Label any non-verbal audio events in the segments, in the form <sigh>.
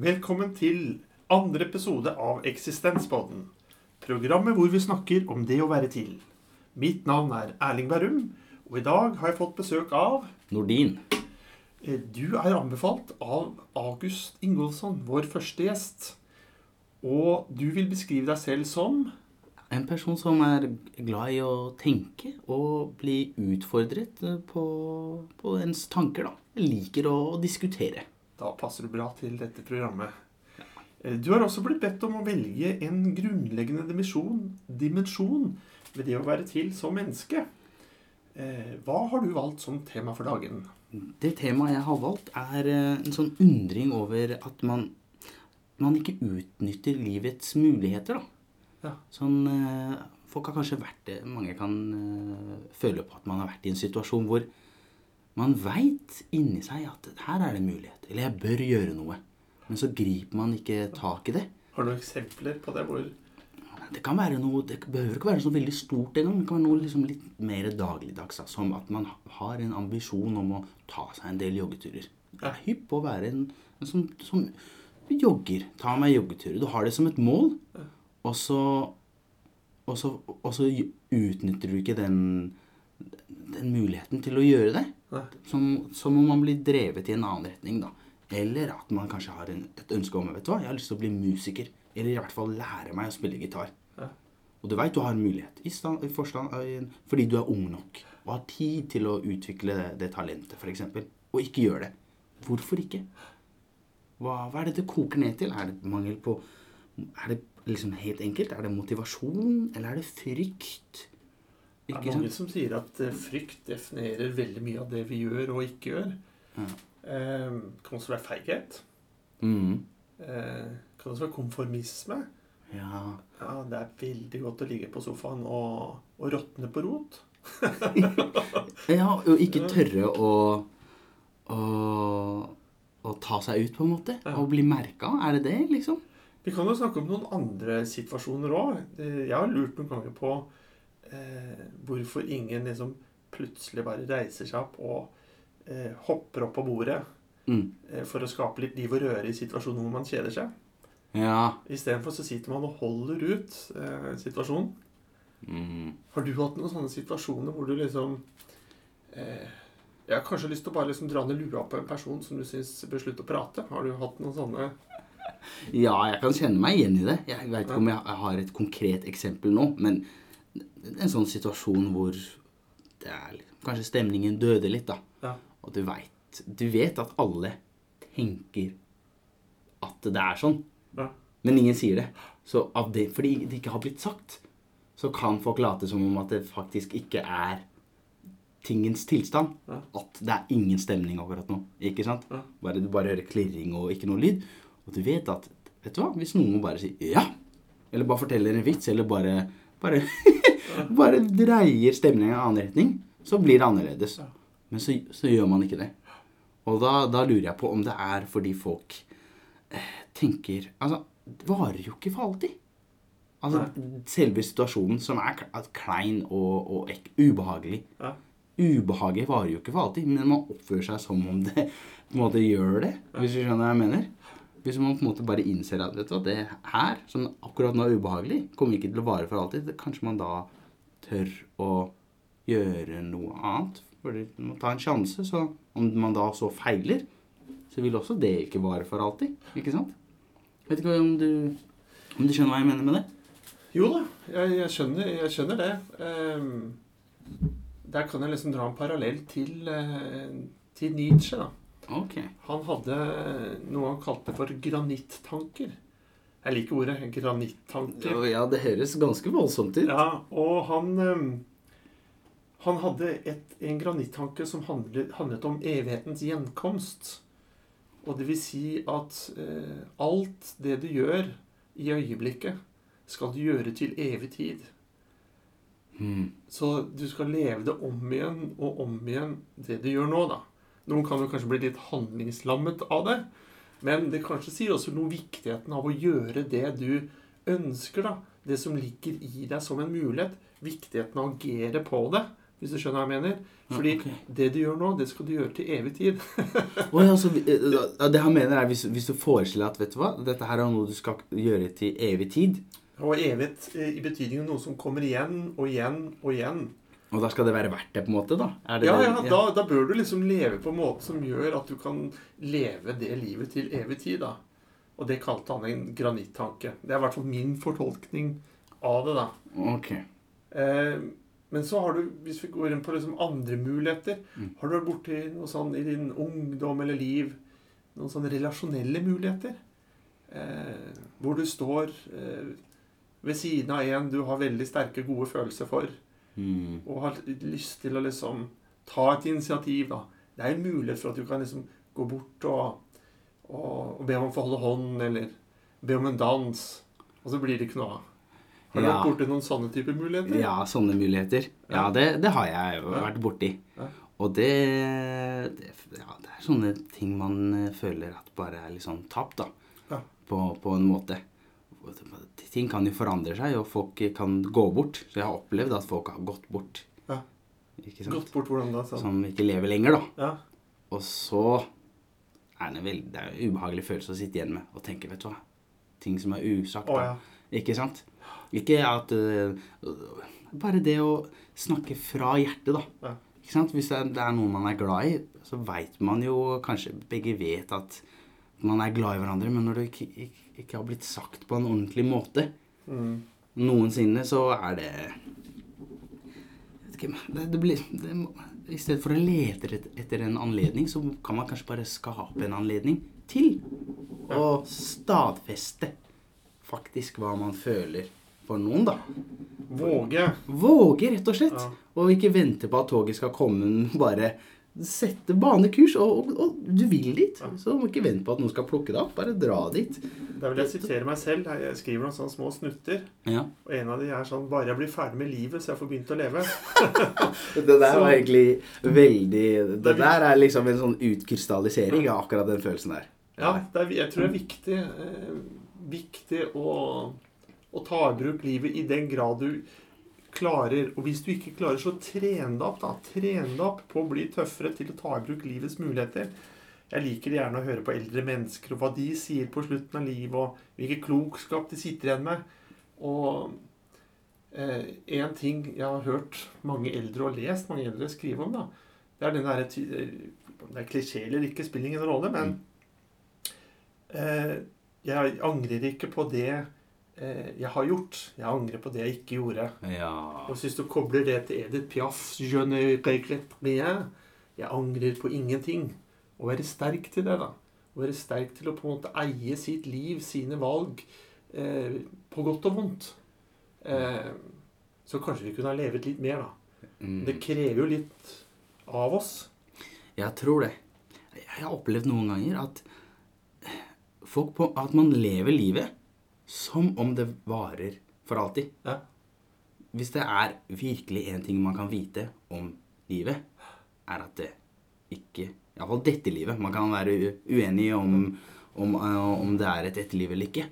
Velkommen til andre episode av Eksistenspodden. Programmet hvor vi snakker om det å være til. Mitt navn er Erling Bærum, og i dag har jeg fått besøk av Nordin. eh, Du er anbefalt av August Ingolfsson, vår første gjest. Og du vil beskrive deg selv som En person som er glad i å tenke og bli utfordret eh, på, på ens tanker. da. Liker å diskutere. Da passer du bra til dette programmet. Eh, Du har også blitt bedt om å velge en grunnleggende dimensjon, dimensjon ved det å være til som menneske. Eh, Hva har du valgt som tema for dagen? Det temaet jeg har valgt, er eh, en sånn undring over at man, man ikke utnytter livets muligheter. da. Ja. Sånn, folk har kanskje vært det, mange kan føle på at man har vært i en situasjon hvor man veit inni seg at her er det mulighet, eller jeg bør gjøre noe. Men så griper man ikke tak i det. Har du noen eksempler på det? hvor... Det kan være noe, det behøver ikke være så veldig stort engang. Det kan være noe liksom litt mer dagligdags. da, Som at man har en ambisjon om å ta seg en del joggeturer. Jeg er hypp på å være en, en som, som jogger. Ta meg joggeturer. Du har det som et mål, og så, og så, og så utnytter du ikke den, den muligheten til å gjøre det. Som, som om man blir drevet i en annen retning, da. Eller at man kanskje har en, et ønske om vet du hva, jeg har lyst til å bli musiker. Eller i hvert fall lære meg å spille gitar. Ja. Og du veit du har en mulighet, i stand, i forstand, fordi du er ung nok og har tid til å utvikle det, det talentet, f.eks. Og ikke gjør det. Hvorfor ikke? Hva, hva er det det koker ned til? Er det mangel på Er det liksom helt enkelt? Er det motivasjon, eller er det frykt? Det er mange som sier at eh, frykt definerer veldig mye av det vi gjør og ikke gjør. Ja. Eh, kan også være feighet. Mm. Eh, kan også være konformisme. Ja. Ja, det er veldig godt å ligge på sofaen og, og råtne på rot. <laughs> ja, og ikke tørre å, å å ta seg ut, på en måte. Ja. Og bli merka. Er det det, liksom? Vi kan jo snakke om noen andre situasjoner òg. Jeg har lurt noen ganger på eh, hvorfor ingen liksom plutselig bare reiser seg opp og eh, hopper opp på bordet Mm. eh, for å skape litt liv og røre i situasjoner hvor man kjeder seg. Ja. Istedenfor så sitter man og holder ut eh, situasjonen. Mm. Har du hatt noen sånne situasjoner hvor du liksom eh, Jeg har kanskje lyst til å bare liksom dra ned lua på en person som du syns bør slutte å prate. Har du hatt noen sånne Ja, jeg kan kjenne meg igjen i det. Jeg veit ikke om jeg har et konkret eksempel nå, men en sånn situasjon hvor det er kanskje stemningen døde litt, da. Ja. Og du veit Du vet at alle tenker at det er sånn, Ja. men ingen sier det. Så av det, fordi det ikke har blitt sagt, så kan folk late som om at det faktisk ikke er tingens tilstand. Ja. At det er ingen stemning akkurat nå. Ikke sant? Bare, du bare hører klirring og ikke noe lyd. Og du vet at Vet du hva? Hvis noen bare sier ja, eller bare forteller en vits, eller bare Bare, <laughs> bare dreier stemningen i en annen retning, så blir det annerledes. Men så, så gjør man ikke det. Og da, da lurer jeg på om det er fordi folk eh, tenker Altså, det varer jo ikke for alltid. Altså, selve situasjonen som er klein og, og ek, ubehagelig. Ja. Ubehaget varer jo ikke for alltid, men man oppfører seg som om det på en måte gjør det. Hvis du skjønner hva jeg mener. Hvis man på en måte bare innser at vet du hva, det her, som akkurat nå er ubehagelig, kommer ikke til å vare for alltid. Kanskje man da tør å gjøre noe annet. Fordi man må ta en sjanse. Så om man da så feiler, så vil også det ikke vare for alltid. Ikke sant? Vet ikke om du, om du skjønner hva jeg mener med det? Jo da, jeg, jeg, skjønner, jeg skjønner det. Um, der kan jeg liksom dra en parallell til, eh, til Nietzsche. da. Okay. Han hadde noe han kalte for granittanker. Jeg liker ordet granittanker. Ja, det høres ganske voldsomt ut. Ja, og han ehm, Han hadde et, en granittanke som handlet, handlet om evighetens gjenkomst. Og det vil si at eh, alt det du gjør i øyeblikket, skal du gjøre til evig tid. Hmm. Så du skal leve det om igjen og om igjen, det du gjør nå, da. Noen kan jo kanskje bli litt handlingslammet av det. Men det kanskje sier også noe viktigheten av å gjøre det du ønsker, da. Det som ligger i deg som en mulighet. Viktigheten av å agere på det. Hvis du skjønner hva jeg mener? Fordi okay. det du gjør nå, det skal du gjøre til evig tid. <laughs> oh, ja, så, eh, det han mener er hvis, hvis du forestiller at vet du hva, dette her er noe du skal gjøre til evig tid, Og evig eh, i betydningen noe som kommer igjen og igjen og igjen. Og da skal det være verdt det, på en måte, da? Er det Ja, det? ja, da, da bør du liksom leve på en måte som gjør at du kan leve det livet til evig tid, da. Og det kalte han en granittanke. Det er i hvert fall min fortolkning av det, da. Ok. Eh, men så har du, hvis vi går inn på liksom andre muligheter Mm. Har du vært borti noe sånn i din ungdom eller liv Noen sånne relasjonelle muligheter? Eh, hvor du står eh, ved siden av en du har veldig sterke, gode følelser for, Mm. og har lyst til å liksom ta et initiativ, da. Det er en mulighet for at du kan liksom gå bort og, og, og be om å få holde hånd, eller be om en dans, og så blir det ikke noe av. Har du Ja. vært borti noen sånne typer muligheter? Ja, sånne muligheter. Ja, det, det har jeg jo vært borti. Ja. Og det, det Ja, det er sånne ting man eh, føler at bare er litt sånn tapt, da. Ja. På, på en måte. Ting kan jo forandre seg, og folk kan gå bort. Så jeg har opplevd at folk har gått bort. Ja. Gått bort hvordan da? Sånn. Som ikke lever lenger, da. Ja. Og så er det, veldig, det er en ubehagelig følelse å sitte igjen med og tenke, vet du hva Ting som er usagt. Oh, ja. Ikke sant? Ikke at uh, Bare det å snakke fra hjertet, da. Ja. Ikke sant? Hvis det er, det er noen man er glad i, så veit man jo Kanskje begge vet at man er glad i hverandre, men når det ikke, ikke, ikke har blitt sagt på en ordentlig måte Mm. noensinne, så er det ikke, det, det blir, det, I stedet for å lete et- etter en anledning, så kan man kanskje bare skape en anledning til å stadfeste faktisk hva man føler for noen, da. Våge. Våge, rett og slett. Ja. Og ikke vente på at toget skal komme, bare sette banekurs. Og, og, og du vil dit, Ja. så du må ikke vente på at noen skal plukke deg opp. Bare dra dit. Da vil jeg sitere meg selv. Jeg skriver noen sånne små snutter. Ja. Og en av de er sånn Bare jeg blir ferdig med livet, så jeg får begynt å leve. <laughs> Det der Så- var egentlig veldig Det er der er liksom en sånn utkrystallisering av akkurat den følelsen der. Ja, det er, jeg tror det er viktig, eh, viktig å, å ta i bruk livet i den grad du klarer. Og hvis du ikke klarer, så tren deg opp. da. Tren deg opp på å bli tøffere til å ta i bruk livets muligheter. Jeg liker gjerne å høre på eldre mennesker og hva de sier på slutten av livet, og hvilken klokskap de sitter igjen med. Og eh, en ting jeg har hørt mange eldre og lest mange eldre skrive om, da, det er den derre Om det er klisjé eller ikke, spiller ingen rolle, men eh, jeg angrer ikke på det eh, jeg har gjort. Jeg angrer på det jeg ikke gjorde. Ja. Og hvis du kobler det til Edith Piaf Je ne regrette rien. Jeg angrer på ingenting. Å være sterk til det, da. Å være sterk til å på en måte eie sitt liv, sine valg, eh, på godt og vondt. Eh, så kanskje vi kunne ha levet litt mer, da. Mm. Det krever jo litt av oss. Jeg tror det. Jeg har opplevd noen ganger at folk på, at man lever livet som om det varer for alltid. Ja. Hvis det er virkelig en ting man kan vite om livet, er at det ikke Iallfall dette livet. Man kan være uenig om, om, eh, om det er et etterliv eller ikke.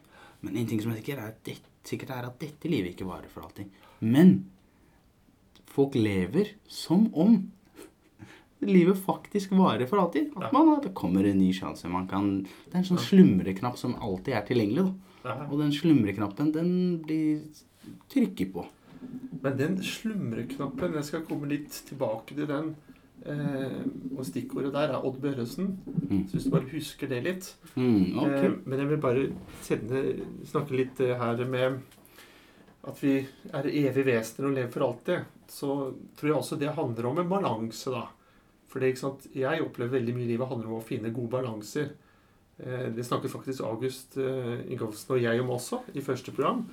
Men en ting som er sikkert, er at dette, sikkert er at dette livet ikke varer for alltid. Men folk lever som om livet faktisk varer for alltid. At man, det kommer en ny sjanse. Man kan, det er en sånn slumreknapp som alltid er tilgjengelig. Da. Og den slumreknappen, den blir trykket på. Men den slumreknappen, jeg skal komme litt tilbake til den. Eh, og stikkordet der er Odd Børresen. Mm. Så hvis du bare husker det litt. Mm, okay. Eh, men jeg vil bare sende, snakke litt eh, her med at vi er evige vesener og lever for alltid. Så tror jeg også det handler om en balanse, da. For jeg opplever veldig mye i livet handler om å finne gode balanser. Eh, det snakket faktisk August eh, Ingolfsen og jeg om også i første program.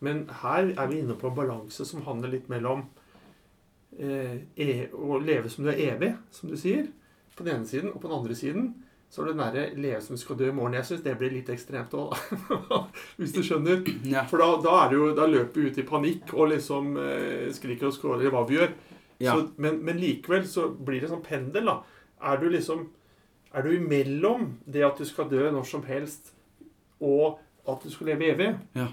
Men her er vi inne på en balanse som handler litt mellom eh, e å leve som du er evig, som du sier, på den ene siden, og på den andre siden så er det den derre leve som du skal dø i morgen. Jeg syns det blir litt ekstremt òg, da. <laughs> Hvis du skjønner. For da, da, er det jo, da løper vi ut i panikk og liksom eh, skriker og skråler i hva vi gjør. Ja. Så, men, men likevel så blir det sånn pendel, da. Er du liksom Er du imellom det at du skal dø når som helst, og at du skal leve evig, Ja.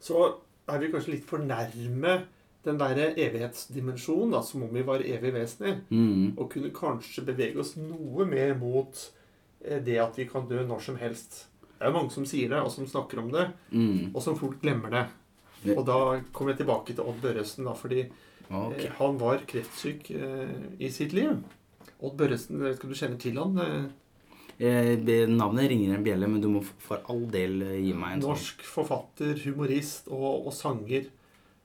så er vi kanskje litt for nærme den derre evighetsdimensjonen, da, som om vi var evige vesener. Mm. Og kunne kanskje bevege oss noe mer mot eh, det at vi kan dø når som helst. Det er jo mange som sier det, og som snakker om det, Mm. og som fort glemmer det. Og da kommer jeg tilbake til Odd Børresen, da, fordi Ok. eh, han var kreftsyk eh, i sitt liv. Odd Børresen, om du kjenner til han? Eh, Eh, navnet ringer en bjelle, men du må for all del eh, gi meg en sånn norsk forfatter, humorist og, og sanger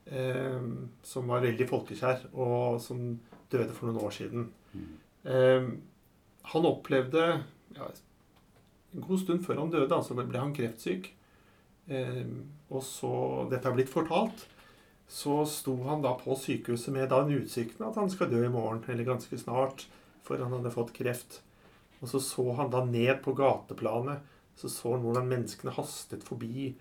eh, som var veldig folkekjær, og som døde for noen år siden. Mm. Eh, han opplevde ja, En god stund før han døde, altså ble han kreftsyk. Eh, og så Dette er blitt fortalt. Så sto han da på sykehuset med da en utsikten at han skal dø i morgen, eller ganske snart, for han hadde fått kreft. Og så så han da ned på gateplanet. Så så han hvordan menneskene hastet forbi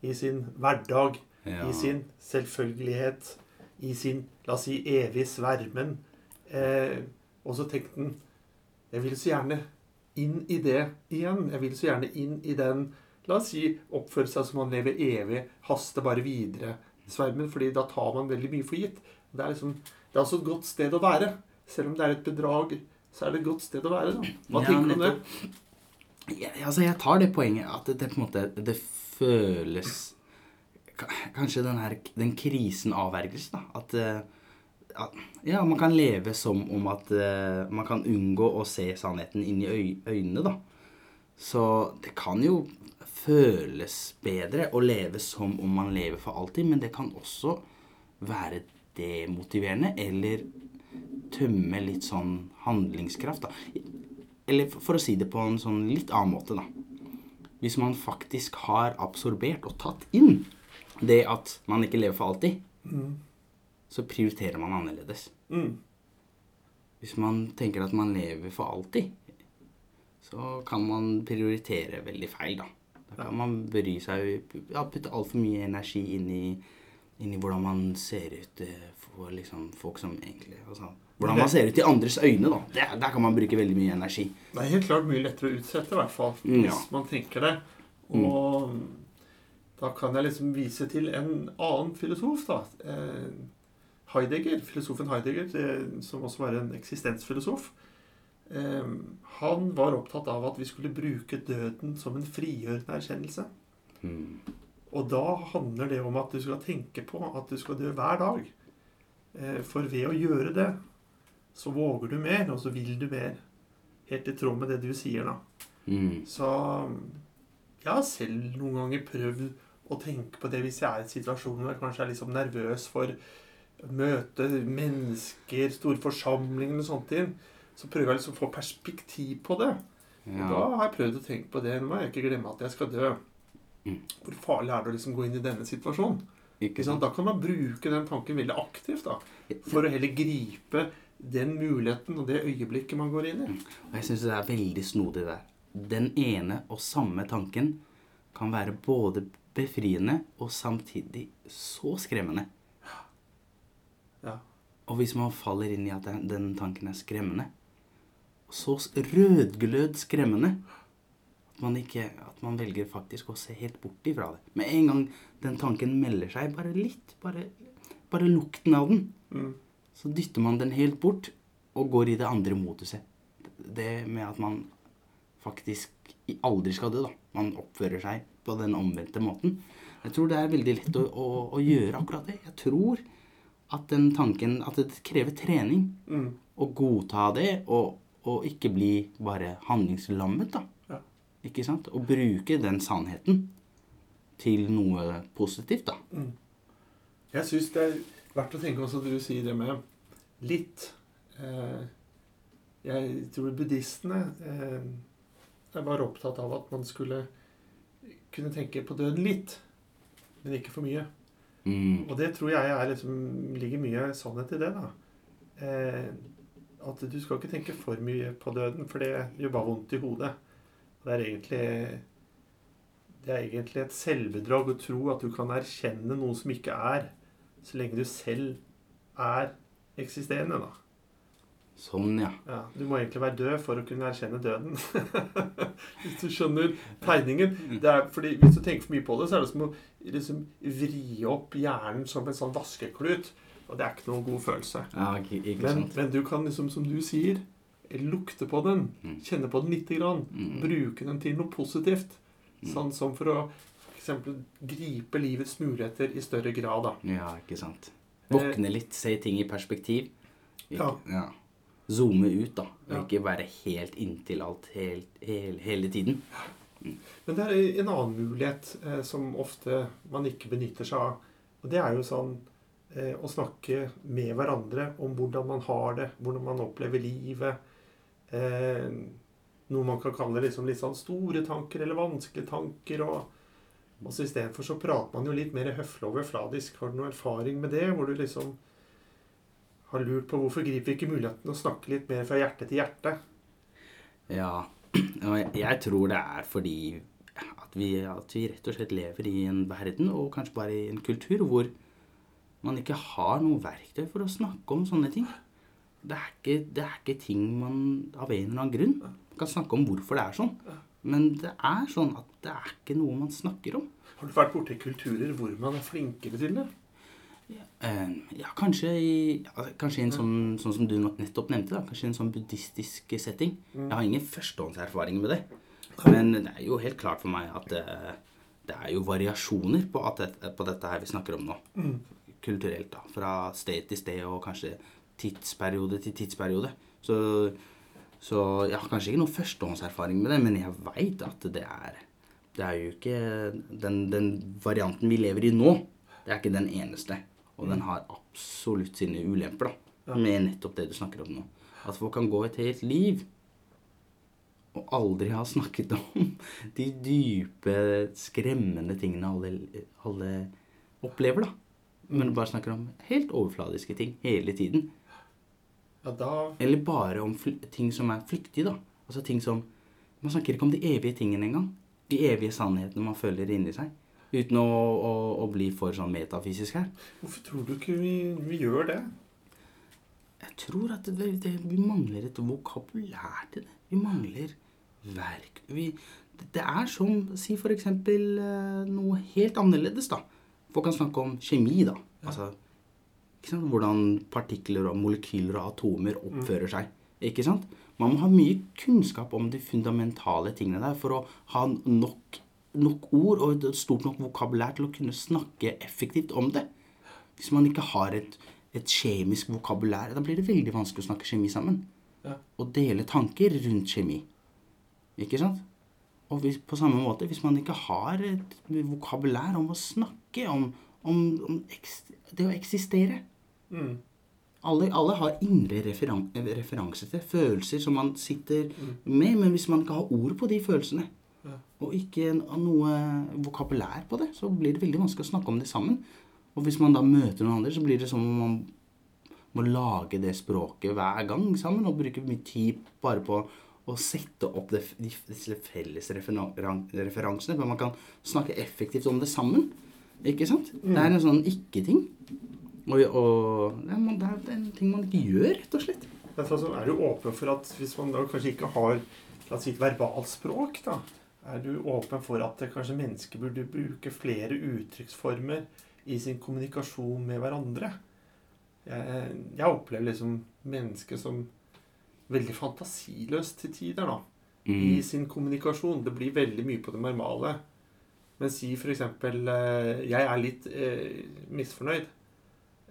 i sin hverdag, ja. i sin selvfølgelighet, i sin, la oss si, evige svermen. Eh, og så tenkte han Jeg vil så gjerne inn i det igjen. Jeg vil så gjerne inn i den La oss si oppføre seg som man lever evig, haste bare videre. Svermen, fordi da tar man veldig mye for gitt. Det er liksom Det er altså et godt sted å være. Selv om det er et bedrag, så er det et godt sted å være. da. Hva Ja, tenker du om det? Ja, altså, jeg tar det poenget at det, det på en måte Det føles Kanskje den her Den krisen avverges, da. At, eh, at Ja, man kan leve som om at uh, man kan unngå å se sannheten inn i øy, øynene, da. Så det kan jo føles bedre å leve som om man lever for alltid, men det kan også være demotiverende eller tømme litt sånn handlingskraft, da. Eller for å si det på en sånn litt annen måte, da. Hvis man faktisk har absorbert og tatt inn det at man ikke lever for alltid, Mm. så prioriterer man annerledes. Mm. Hvis man tenker at man lever for alltid, så kan man prioritere veldig feil, da. Da kan man bry seg ja, Putte altfor mye energi inn i, inn i hvordan man ser ut eh, for liksom folk som egentlig altså, Hvordan man ser ut i andres øyne, da. Der, der kan man bruke veldig mye energi. Det er helt klart mye lettere å utsette, i hvert fall. Mm, Hvis ja. man tenker det. Og da kan jeg liksom vise til en annen filosof, da. Eh, Heidegger, filosofen Heidegger, eh, som også var en eksistensfilosof. Eh, han var opptatt av at vi skulle bruke døden som en frigjørende erkjennelse. Mm. Og da handler det om at du skal tenke på at du skal dø hver dag. Eh, For ved å gjøre det, så våger du mer, og så vil du mer. Helt i tråd med det du sier, da. Mm. Så jeg har selv noen ganger prøvd å tenke på det hvis jeg er i situasjoner hvor jeg kanskje er liksom nervøs for møte mennesker, store forsamlinger og sånne ting. Så prøver jeg liksom å få perspektiv på det. Og Da har jeg prøvd å tenke på det. Nå må jeg ikke glemme at jeg skal dø. Mm. Hvor farlig er det å liksom gå inn i denne situasjonen? Sant? Da kan man bruke den tanken veldig aktivt. da, For å heller gripe den muligheten og det øyeblikket man går inn i. Og jeg syns det er veldig snodig der. Den ene og samme tanken kan være både befriende og samtidig så skremmende. Ja. Og hvis man faller inn i at den, den tanken er skremmende, så rødglød skremmende at man, ikke, at man velger faktisk å se helt bort ifra det. Med en gang den tanken melder seg, bare litt, bare, bare lukten av den, Mm. Så dytter man den helt bort og går i det andre moduset. Det med at man faktisk aldri skal dø, da. Man oppfører seg på den omvendte måten. Jeg tror det er veldig lett å, å, å gjøre akkurat det. Jeg tror at den tanken At det krever trening Mm. å godta det, og, og ikke bli bare handlingslammet, da. Ja. Ikke sant? Å bruke den sannheten til noe positivt, da. Mm. Jeg syns det er verdt å tenke også du sier det med litt. Eh, jeg tror buddhistene eh, er bare opptatt av at man skulle kunne tenke på døden litt, men ikke for mye. Mm. Og det tror jeg er liksom, ligger mye sannhet i det. da. Eh, at du skal ikke tenke for mye på døden, for det gjør bare vondt i hodet. Det er egentlig det er egentlig et selvbedrag å tro at du kan erkjenne noe som ikke er, så lenge du selv er eksisterende. da. Sånn, ja. Ja, Du må egentlig være død for å kunne erkjenne døden. <laughs> hvis du skjønner tegningen. Det er fordi Hvis du tenker for mye på det, så er det som å liksom vri opp hjernen som en sånn vaskeklut. Og det er ikke noen god følelse. Ja, ikke, ikke Men, men du kan liksom, som du sier, lukte på den. Mm. Kjenne på den lite grann. Mm. Bruke den til noe positivt. Mm. Sånn som for å eksempel gripe livets muligheter i større grad. da. Ja, ikke sant. Våkne litt, se ting i perspektiv. Ikke, Ja. ja. Zoome ut, da. Og Ja. ikke være helt inntil alt helt, hele, hele tiden. Men det er en annen mulighet eh, som ofte man ikke benytter seg av. Og det er jo sånn eh, å snakke med hverandre om hvordan man har det, hvordan man opplever livet. Eh, noe man kan kalle liksom litt sånn store tanker eller vanskelige tanker. Og, og så istedenfor så prater man jo litt mer høflig overfladisk. Har du noe erfaring med det? Hvor du liksom har lurt på hvorfor griper vi ikke muligheten å snakke litt mer fra hjerte til hjerte? Ja, <clears throat> og jeg tror det er fordi at vi, at vi rett og slett lever i en verden, og kanskje bare i en kultur, hvor man ikke har noe verktøy for å snakke om sånne ting. Det er ikke, det er ikke ting man av en eller annen grunn kan snakke om hvorfor det er sånn. Men det er sånn at det er ikke noe man snakker om. Har du vært borti kulturer hvor man er flinkere til det? Eh, ja, kanskje i, kanskje i en sånn, sånn som du nettopp nevnte, da. Kanskje i en sånn buddhistisk setting. Jeg har ingen førstehåndserfaring med det. Men det er jo helt klart for meg at det, det er jo variasjoner på, det, på dette her vi snakker om nå. Kulturelt, da. Fra sted til sted og kanskje tidsperiode til tidsperiode. Så, så jeg har kanskje ikke noen førstehåndserfaring med det, men jeg veit at det er Det er jo ikke den, den varianten vi lever i nå, det er ikke den eneste. Og den har absolutt sine ulemper, da. Med nettopp det du snakker om nå. At folk kan gå et helt liv og aldri ha snakket om <laughs> de dype, skremmende tingene alle, alle opplever, da. Men bare snakker om helt overfladiske ting hele tiden. Ja, da Eller bare om ting som er flyktige, da. Altså ting som Man snakker ikke om de evige tingene engang. De evige sannhetene man føler inni seg. Uten å, å, å bli for sånn metafysisk her. Hvorfor tror du ikke vi, vi gjør det? Jeg tror at det, det, vi mangler et vokabulær til det. Vi mangler verk. Vi, det, er som Si for eksempel eh, noe helt annerledes, da. Folk kan snakke om kjemi, da. Altså ikke sant? Hvordan partikler og molekyler og atomer oppfører seg. Ikke sant? Man må ha mye kunnskap om de fundamentale tingene der for å ha nok, nok ord og et stort nok vokabulær til å kunne snakke effektivt om det. Hvis man ikke har et, et kjemisk vokabulær, da blir det veldig vanskelig å snakke kjemi sammen. Ja. Og dele tanker rundt kjemi. Ikke sant? Og hvis, på samme måte, hvis man ikke har et vokabulær om å snakke om, om, om det å eksistere Mm. alle, alle har indre referan referanser til følelser som man sitter med, men hvis man ikke har ord på de følelsene, Ja. og ikke noe vokabulær på det, så blir det veldig vanskelig å snakke om det sammen. Og hvis man da møter noen andre, så blir det som om man må lage det språket hver gang sammen, og bruke mye tid bare på å sette opp det, disse felles referan referansene, for man kan snakke effektivt om det sammen. Ikke sant? Det er en sånn ikke-ting. Og, og det er det er en ting man ikke gjør, rett og slett. Derfor er du åpen for at hvis man da kanskje ikke har la oss si et verbalspråk, da, er du åpen for at kanskje mennesker burde bruke flere uttrykksformer i sin kommunikasjon med hverandre? Jeg, jeg opplever liksom mennesket som veldig fantasiløst til tider, da. I sin kommunikasjon. Det blir veldig mye på det normale. Men si eksempel eh, Jeg er litt eh, misfornøyd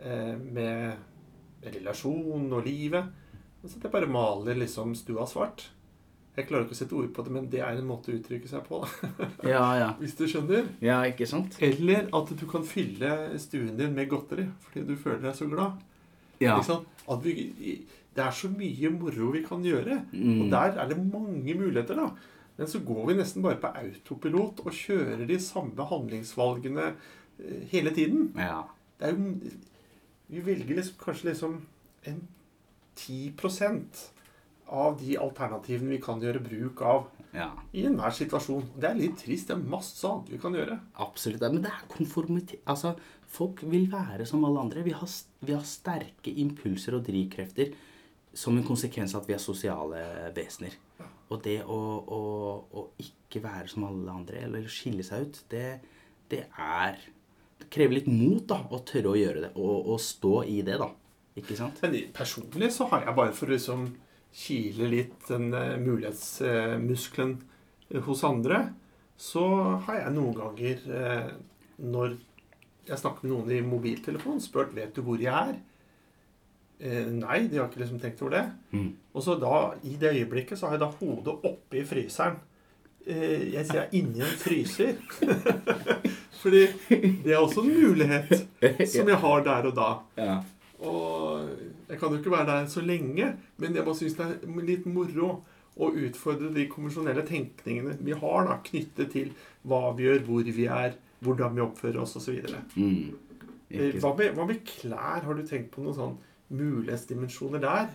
eh, med relasjonen og livet. Og så at jeg bare maler liksom stua svart. Jeg klarer ikke å sette ord på det, men det er en måte å uttrykke seg på. <laughs> Ja, ja. Hvis du skjønner. Ja, ikke sant? Eller at du kan fylle stuen din med godteri fordi du føler deg så glad. Ja. Ikke sant? At vi, det er så mye moro vi kan gjøre. Mm. Og der er det mange muligheter, da. Men så går vi nesten bare på autopilot og kjører de samme handlingsvalgene eh, hele tiden. Ja. Det er jo Vi velger liksom, kanskje liksom en 10% av de alternativene vi kan gjøre bruk av ja. i enhver situasjon. Det er litt trist. Det er masse annet vi kan gjøre. Absolutt. Men det er konformitet Altså, folk vil være som alle andre. Vi har, vi har sterke impulser og drivkrefter som en konsekvens av at vi er sosiale vesener. Og det å, å, å ikke være som alle andre, eller skille seg ut, det, det er krever litt mot da, å tørre å gjøre det, og, og stå i det, da. Ikke sant? Men personlig så har jeg bare for å liksom kile litt den eh, mulighetsmuskelen eh, hos andre, så har jeg noen ganger eh, når jeg snakker med noen i mobiltelefonen, spurt vet du hvor jeg er. Eh, nei, de har ikke liksom tenkt over det. Mm. Og så da, i det øyeblikket, så har jeg da hodet oppe i fryseren. Eh, jeg sier jeg er inni en fryser. <laughs> Fordi det er også en mulighet som jeg har der og da. Ja. Og jeg kan jo ikke være der så lenge, men jeg bare syns det er litt moro å utfordre de konvensjonelle tenkningene vi har da, knyttet til hva vi gjør, hvor vi er, hvordan vi oppfører oss osv. Mm. Ikke Hva, med- hva med klær? Har du tenkt på noe sånn mulighetsdimensjoner der?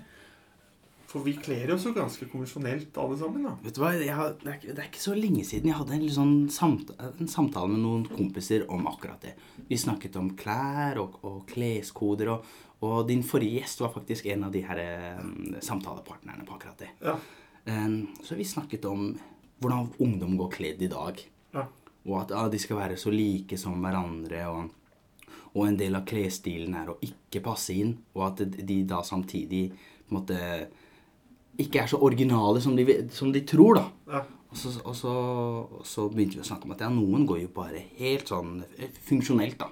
For vi kler oss jo ganske konvensjonelt alle sammen. da. Vet du hva, har, det, er, ikke- det er ikke så lenge siden jeg hadde en, sånn samtale, en samtale med noen kompiser om akkurat det. Vi snakket om klær og, og kleskoder, og, og din forrige gjest var faktisk en av de her um, samtalepartnerne på akkurat det. Ja. Um, så vi snakket om hvordan ungdom går kledd i dag. Ja. Og at ah, de skal være så like som hverandre. Og, og en del av klesstilen er å ikke passe inn. Og at de da samtidig på en måte ikke er så originale som de, som de tror, da. Ja. Og så, og, så, og så begynte vi å snakke om at ja, noen går jo bare helt sånn funksjonelt, da.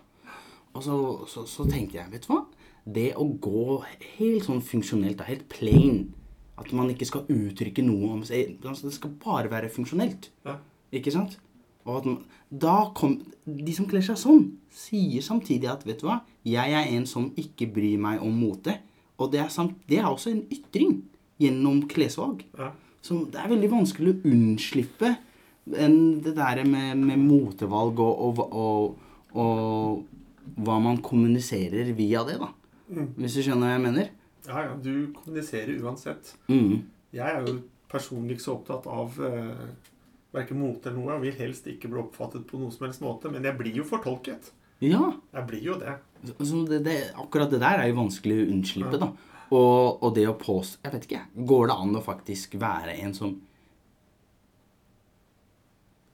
Og så, så, så tenkte jeg, vet du hva? Det å gå helt sånn funksjonelt, da, helt plain At man ikke skal uttrykke noe om seg altså Det skal bare være funksjonelt. Ja. Ikke sant? Man, da kom, De som kler seg sånn, sier samtidig at vet du hva, jeg er en som ikke bryr meg om mote. Og det er, samt, det er også en ytring gjennom klesvalg. Ja. Så det er veldig vanskelig å unnslippe en, det der med, med motevalg og, og, og, og hva man kommuniserer via det, da. Hvis du skjønner hva jeg mener? ja, ja. Du kommuniserer uansett. Mm. Jeg er jo personlig ikke så opptatt av eh, verken mote eller noe. Jeg vil helst ikke bli oppfattet på noen som helst måte. Men jeg blir jo fortolket. Ja. Jeg blir jo det. Så det, det, akkurat det der er jo vanskelig å unnslippe, da. Og, og det å påstå Jeg vet ikke, går det an å faktisk være en som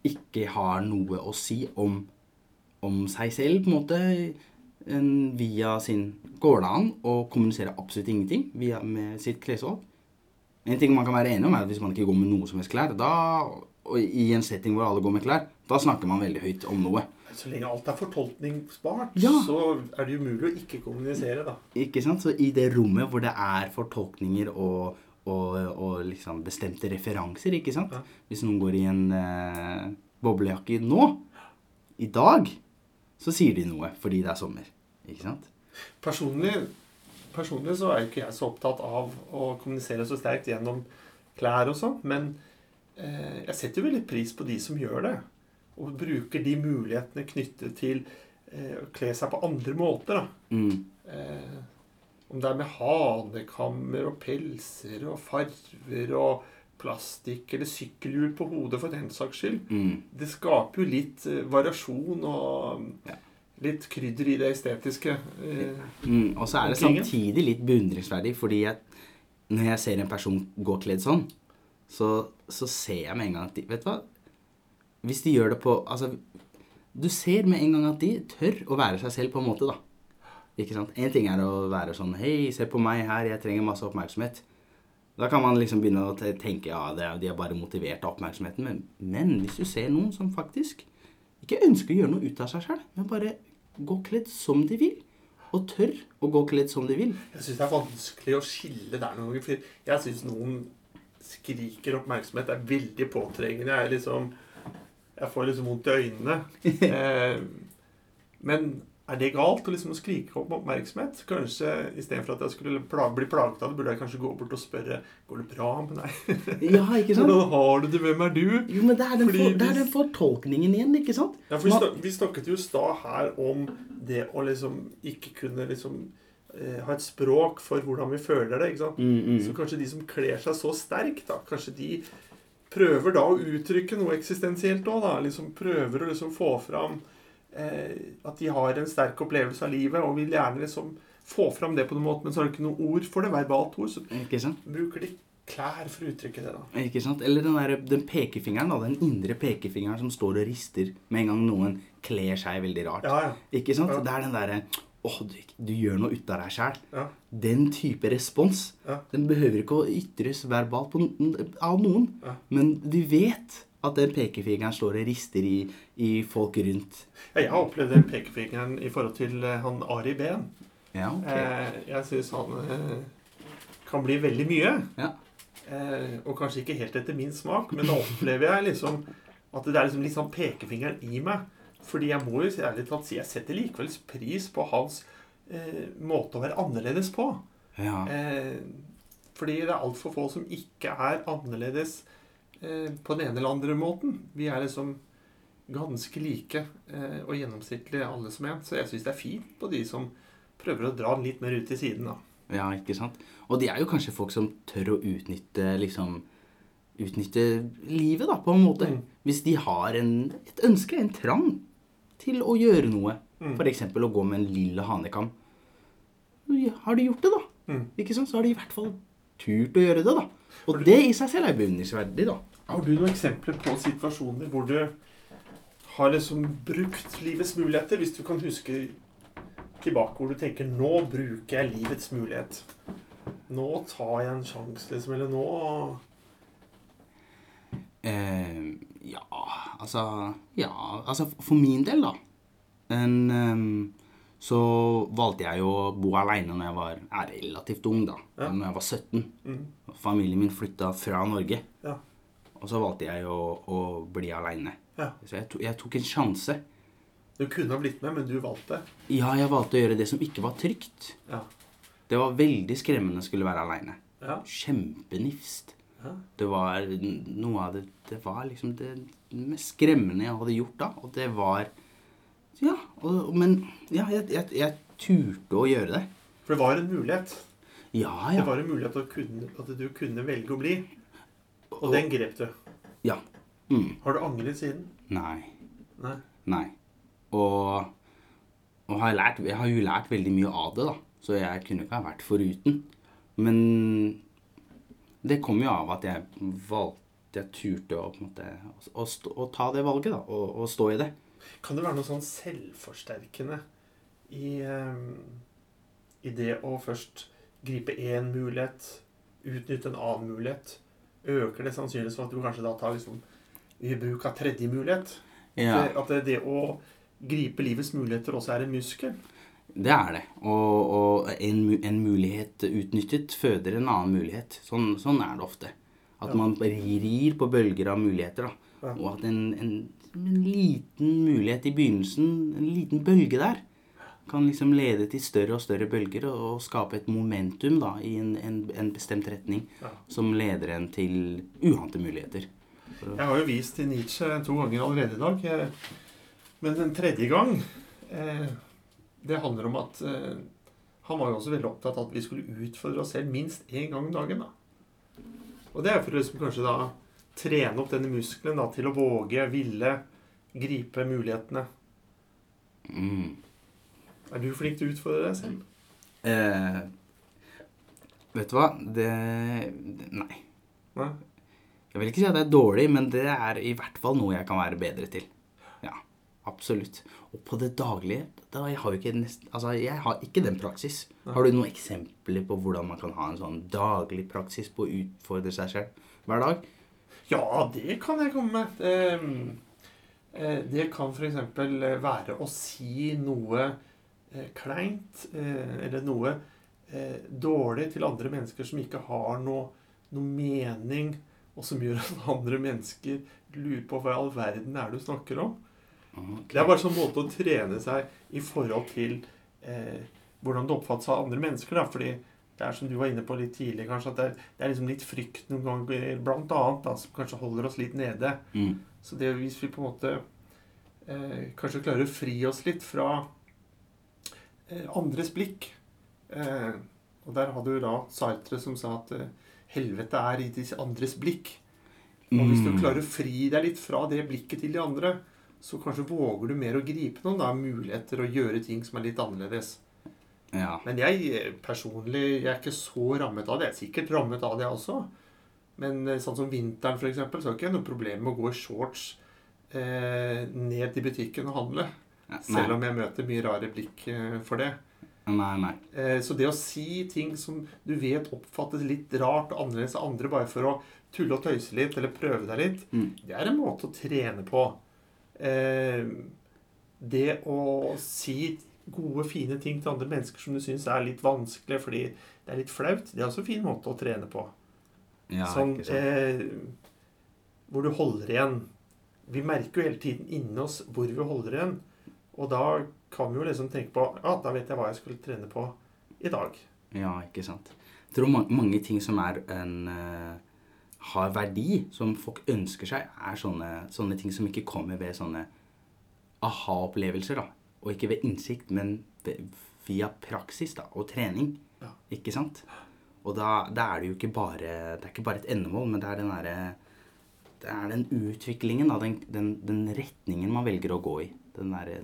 ikke har noe å si om, om seg selv, på en måte, en, via sin Går det an å kommunisere absolutt ingenting via, med sitt klesvalg? En ting man kan være enig om, er at hvis man ikke går med noe som helst klær, da, og i en setting hvor alle går med klær, da snakker man veldig høyt om noe. Så lenge alt er fortolkningsbart, Ja. så er det umulig å ikke kommunisere, da. Ikke sant? Så i det rommet hvor det er fortolkninger og, og, og liksom bestemte referanser, ikke sant? Ja. Hvis noen går i en eh, boblejakke nå, i dag, så sier de noe fordi det er sommer. Ikke sant? Personlig, personlig så er jo ikke jeg så opptatt av å kommunisere så sterkt gjennom klær og sånn, men jeg setter jo veldig pris på de som gjør det. Og bruker de mulighetene knyttet til eh, å kle seg på andre måter. da. Mm. Eh, om det er med hanekammer og pelser og farver og plastikk eller sykkelhjul på hodet for den saks skyld. Mm. Det skaper jo litt eh, variasjon og Ja. litt krydder i det estetiske. Eh, Mm. Og så er det samtidig litt beundringsverdig, fordi jeg, når jeg ser en person gå kledd sånn, så, så ser jeg med en gang at de Vet du hva? Hvis de gjør det på Altså, du ser med en gang at de tør å være seg selv på en måte, da. Ikke sant? En ting er å være sånn Hei, se på meg her, jeg trenger masse oppmerksomhet. Da kan man liksom begynne å tenke ja, de er bare motivert av oppmerksomheten. Men, men hvis du ser noen som faktisk ikke ønsker å gjøre noe ut av seg sjøl, men bare gå kledd som de vil, og tør å gå kledd som de vil Jeg syns det er vanskelig å skille der noen ganger. For jeg syns noen skriker oppmerksomhet. Er veldig påtrengende. Jeg er liksom Jeg får liksom vondt i øynene. <laughs> Eh, men er det galt å liksom skrike om oppmerksomhet? Kanskje istedenfor at jeg skulle pla bli plaget av det, burde jeg kanskje gå bort og spørre Går det bra med deg? Ja, ikke sant? Hvordan har du det? Hvem er du? Jo, men det er den, for, det er den fortolkningen igjen, ikke sant? Ja, for vi, snak, vi snakket jo i stad her om det å liksom ikke kunne liksom ha et språk for hvordan vi føler det. ikke sant? Mm, Så kanskje de som kler seg så sterkt, da, kanskje de prøver da å uttrykke noe eksistensielt òg. Liksom prøver å liksom få fram eh, at de har en sterk opplevelse av livet, og vil gjerne liksom få fram det på noen måte, men så har de ikke noe ord for det, verbalt ord. Så bruker de klær for å uttrykke det, da. Ikke sant? Eller den, der, den pekefingeren, da. Den indre pekefingeren som står og rister med en gang noen kler seg veldig rart. Ja, ja. Ikke sant? Ja. Det er den derre Åh, du, du gjør noe ut av deg sjæl. Ja. Den type respons. Ja. Den behøver ikke å ytres verbalt på, av noen. Ja. Men du vet at den pekefingeren står og rister i, i folk rundt. Ja, Jeg har opplevd den pekefingeren i forhold til eh, han Ari Behn. Ja, ok. Eh, jeg syns han eh, kan bli veldig mye. Ja. Eh, og kanskje ikke helt etter min smak, men da opplever jeg liksom at det er liksom litt sånn pekefingeren i meg. Fordi jeg må jo ærlig talt si jeg setter likevel pris på hans eh, måte å være annerledes på. ja. Eh, fordi det er altfor få som ikke er annerledes eh, på den ene eller andre måten. Vi er liksom ganske like eh, og gjennomsnittlige alle som en. Så jeg syns det er fint på de som prøver å dra den litt mer ut til siden. da. Ja, ikke sant? Og de er jo kanskje folk som tør å utnytte liksom Utnytte livet, da, på en måte. Mm. Hvis de har en, et ønske, en trang, til å gjøre noe. Mm. F.eks. å gå med en lilla hanekam. Har de gjort det, da? Mm. Ikke sant? Så har de i hvert fall turt å gjøre det, da. Og det i seg selv er beundringsverdig, da. Har du noen eksempler på situasjoner hvor du har liksom brukt livets muligheter? Hvis du kan huske tilbake hvor du tenker 'Nå bruker jeg livets mulighet'. Nå tar jeg en sjanse, liksom. Eller nå Eh, ja, altså Ja, altså for min del, da. En, um, så valgte jeg å bo aleine når jeg var er relativt ung, da. Ja. Når jeg var 17. mm. Familien min flytta fra Norge. Ja. Og så valgte jeg å, å bli aleine. Ja. Så jeg, to, jeg tok en sjanse. Du kunne ha blitt med, men du valgte. Ja, jeg valgte å gjøre det som ikke var trygt. Ja. Det var veldig skremmende å skulle være aleine. Ja. Kjempenifst. Det var noe av det Det var liksom det mest skremmende jeg hadde gjort da. Og det var Ja, og, men ja, jeg, jeg, jeg turte å gjøre det. For det var en mulighet. Ja, ja. Det var en mulighet at, kunne, at du kunne velge å bli. Og Og- den grep du. Ja. Mm. Har du angret siden? Nei. Nei. Nei. Og, og har jeg, lært, jeg har jo lært veldig mye av det, da. Så jeg kunne ikke ha vært foruten. Men det kom jo av at jeg valgte Jeg turte å, måte, å, stå, å ta det valget, da. Og, og stå i det. Kan det være noe sånn selvforsterkende i, eh, i det å først gripe én mulighet, utnytte en annen mulighet? Øker det sannsynligvis for at du kanskje da tar liksom i bruk av tredje mulighet? Ja. Det, at det, det å gripe livets muligheter også er en muskel? Det er det. Og, og en, en mulighet utnyttet føder en annen mulighet. Sånn, sånn er det ofte. At Ja. man rir på bølger av muligheter. Ja. Og at en, en, en liten mulighet i begynnelsen, en liten bølge der, kan liksom lede til større og større bølger og, og skape et momentum da, i en, en, en bestemt retning Ja. som leder en til uante muligheter. Jeg har jo vist til Nietzsche to ganger allerede i dag. Men en tredje gang eh, Det handler om at eh, han var jo også veldig opptatt av at vi skulle utfordre oss selv minst én gang om dagen. da. Og det er for å liksom kanskje da trene opp denne muskelen da, til å våge, ville, gripe mulighetene. Mm. Er du flink til å utfordre deg selv? Eh, vet du hva? Det, det Nei. Nei? Jeg vil ikke si at det er dårlig, men det er i hvert fall noe jeg kan være bedre til. Ja, absolutt. Og på det daglige da, jeg, har nest, altså, jeg har ikke den praksis. Har du noen eksempler på hvordan man kan ha en sånn daglig praksis på å utfordre seg selv hver dag? Ja, det kan jeg komme med. Det, eh, det kan f.eks. være å si noe eh, kleint eh, eller noe eh, dårlig til andre mennesker som ikke har noe, noe mening, og som gjør at andre mennesker lurer på hva i all verden er det du snakker om. Ok. Det er bare sånn måte å trene seg i forhold til eh, hvordan det oppfattes av andre mennesker. Da. Fordi det er som du var inne på litt tidlig, kanskje, at det er, det er liksom litt frykt noen ganger, blant annet, da, som kanskje holder oss litt nede. Mm. Så det hvis vi på en måte eh, kanskje klarer å fri oss litt fra eh, andres blikk eh, Og der hadde jo da Sartre som sa at eh, helvete er i de andres blikk. Og hvis du Mm. klarer å fri deg litt fra det blikket til de andre, så kanskje våger du mer å gripe noen da, muligheter og gjøre ting som er litt annerledes. Ja. Men jeg eh, personlig jeg er ikke så rammet av det. Jeg er sikkert rammet av det også. Men eh, sånn som vinteren, f.eks., så har ikke noe problem med å gå i shorts eh, ned til butikken og handle. Ja, Selv om jeg møter mye rare blikk eh, for det. Nei, nei. Eh, så det å si ting som du vet oppfattes litt rart og annerledes av andre bare for å tulle og tøyse litt eller prøve deg litt, Mm. det er en måte å trene på. Eh, det å si gode, fine ting til andre mennesker som du syns er litt vanskelig fordi det er litt flaut, det er også en fin måte å trene på. Ja, sånn eh, hvor du holder igjen. Vi merker jo hele tiden inni oss hvor vi holder igjen. Og da kan vi jo liksom tenke på Ja, da vet jeg hva jeg skulle trene på i dag. Ja, ikke sant. Jeg tror mange ting som er en eh, har verdi, som folk ønsker seg, er sånne, sånne ting som ikke kommer ved sånne aha-opplevelser, da. Og ikke ved innsikt, men via praksis da, og trening. Ja. Ikke sant? Og da, da er det jo ikke bare Det er ikke bare et endemål, men det er den derre Det er den utviklingen, da, den, den, den retningen man velger å gå i. Den derre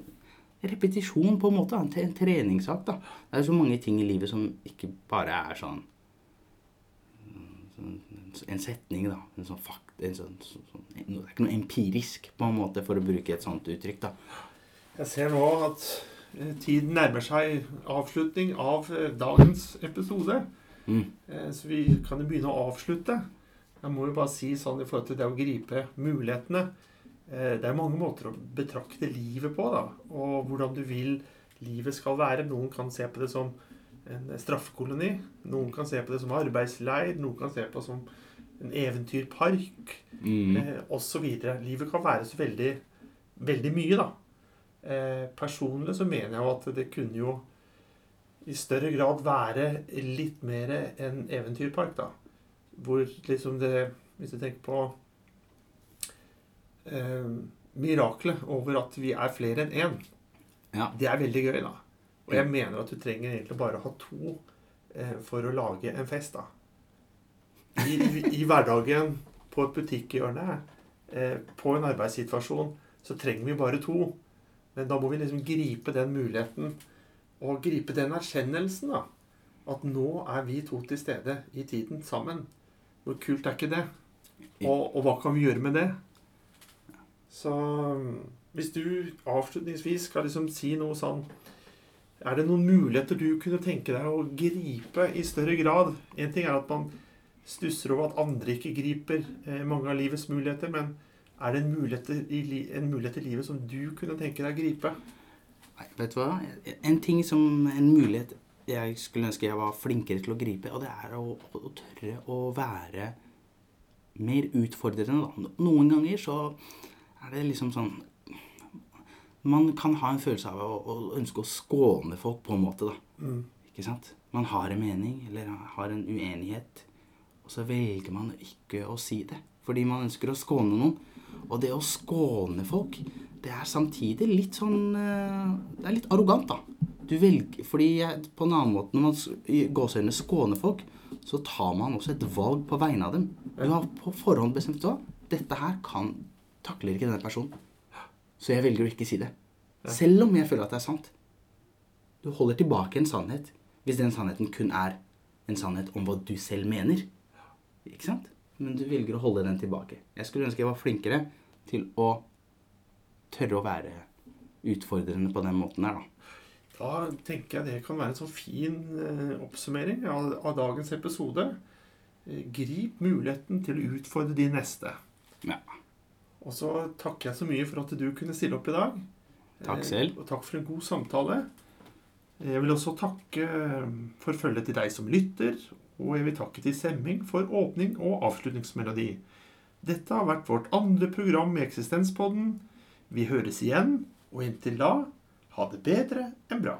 repetisjon, på en måte. En, en treningssak, da. Det er så mange ting i livet som ikke bare er sånn- En setning, da. En sånn fakt... En sånn, sånn, sånn, det er ikke noe empirisk, på en måte, for å bruke et sånt uttrykk, da. Jeg ser nå at eh, tiden nærmer seg avslutning av eh, dagens episode. Mm. Eh, Så vi kan jo begynne å avslutte. Jeg må jo bare si sånn i forhold til det å gripe mulighetene. Det er mange måter å betrakte livet på, da. Og hvordan du vil livet skal være. Noen kan se på det som en straffekoloni. Noen kan se på det som arbeidsleir. Noen kan se på det som en eventyrpark. Mm. eh, osv. Livet kan være så veldig, veldig mye, da. Eh, personlig så mener jeg jo at det kunne jo i større grad være litt mer en eventyrpark, da. Hvor liksom det Hvis du tenker på eh, miraklet over at vi er flere enn én, Ja. det er veldig gøy, da. Og jeg mener at du trenger egentlig bare å ha to eh, for å lage en fest, da. I, i, i hverdagen, på et butikkhjørne, eh, på en arbeidssituasjon, så trenger vi bare to. Men da må vi liksom gripe den muligheten, og gripe den erkjennelsen, da. At nå er vi to til stede i tiden sammen. Hvor kult er ikke det? Og, og hva kan vi gjøre med det? Så hvis du avslutningsvis skal liksom si noe sånn Er det noen muligheter du kunne tenke deg å gripe i større grad? En ting er at man stusser over at andre ikke griper eh, mange av livets muligheter, men er det en mulighet, i, en mulighet i livet som du kunne tenke deg å gripe? Nei, vet du hva? En ting som En mulighet jeg skulle ønske jeg var flinkere til å gripe, og det er å, å tørre å være mer utfordrende. Noen ganger så er det liksom sånn Man kan ha en følelse av å, å ønske å skåne folk på en måte, da. Mm. Ikke sant? Man har en mening, eller har en uenighet, og så velger man ikke å si det. Fordi man ønsker å skåne noen. Og det å skåne folk, det er samtidig litt sånn eh, Det er litt arrogant, da. Du velger, fordi jeg, på en annen måte, når man i gåseøynene skåner folk, så tar man også et valg på vegne av dem. Du har på forhånd bestemt hva. Dette her kan takler ikke denne personen. Så jeg velger å ikke si det. Selv om jeg føler at det er sant. Du holder tilbake en sannhet hvis den sannheten kun er en sannhet om hva du selv mener. Ikke sant? Men du velger å holde den tilbake. Jeg skulle ønske jeg var flinkere til å tørre å være utfordrende på den måten her, da. Da tenker jeg det kan være en sånn fin eh, oppsummering av, av dagens episode. Eh, grip muligheten til å utfordre de neste. Ja. Og så takker jeg så mye for at du kunne stille opp i dag. Takk Eh, selv. Og takk for en god samtale. Jeg vil også takke eh, for følget til deg som lytter, og jeg vil takke til Semming for åpning og avslutningsmelodi. Dette har vært vårt andre program med Eksistenspodden. Vi høres igjen, og inntil da, ha det bedre enn bra.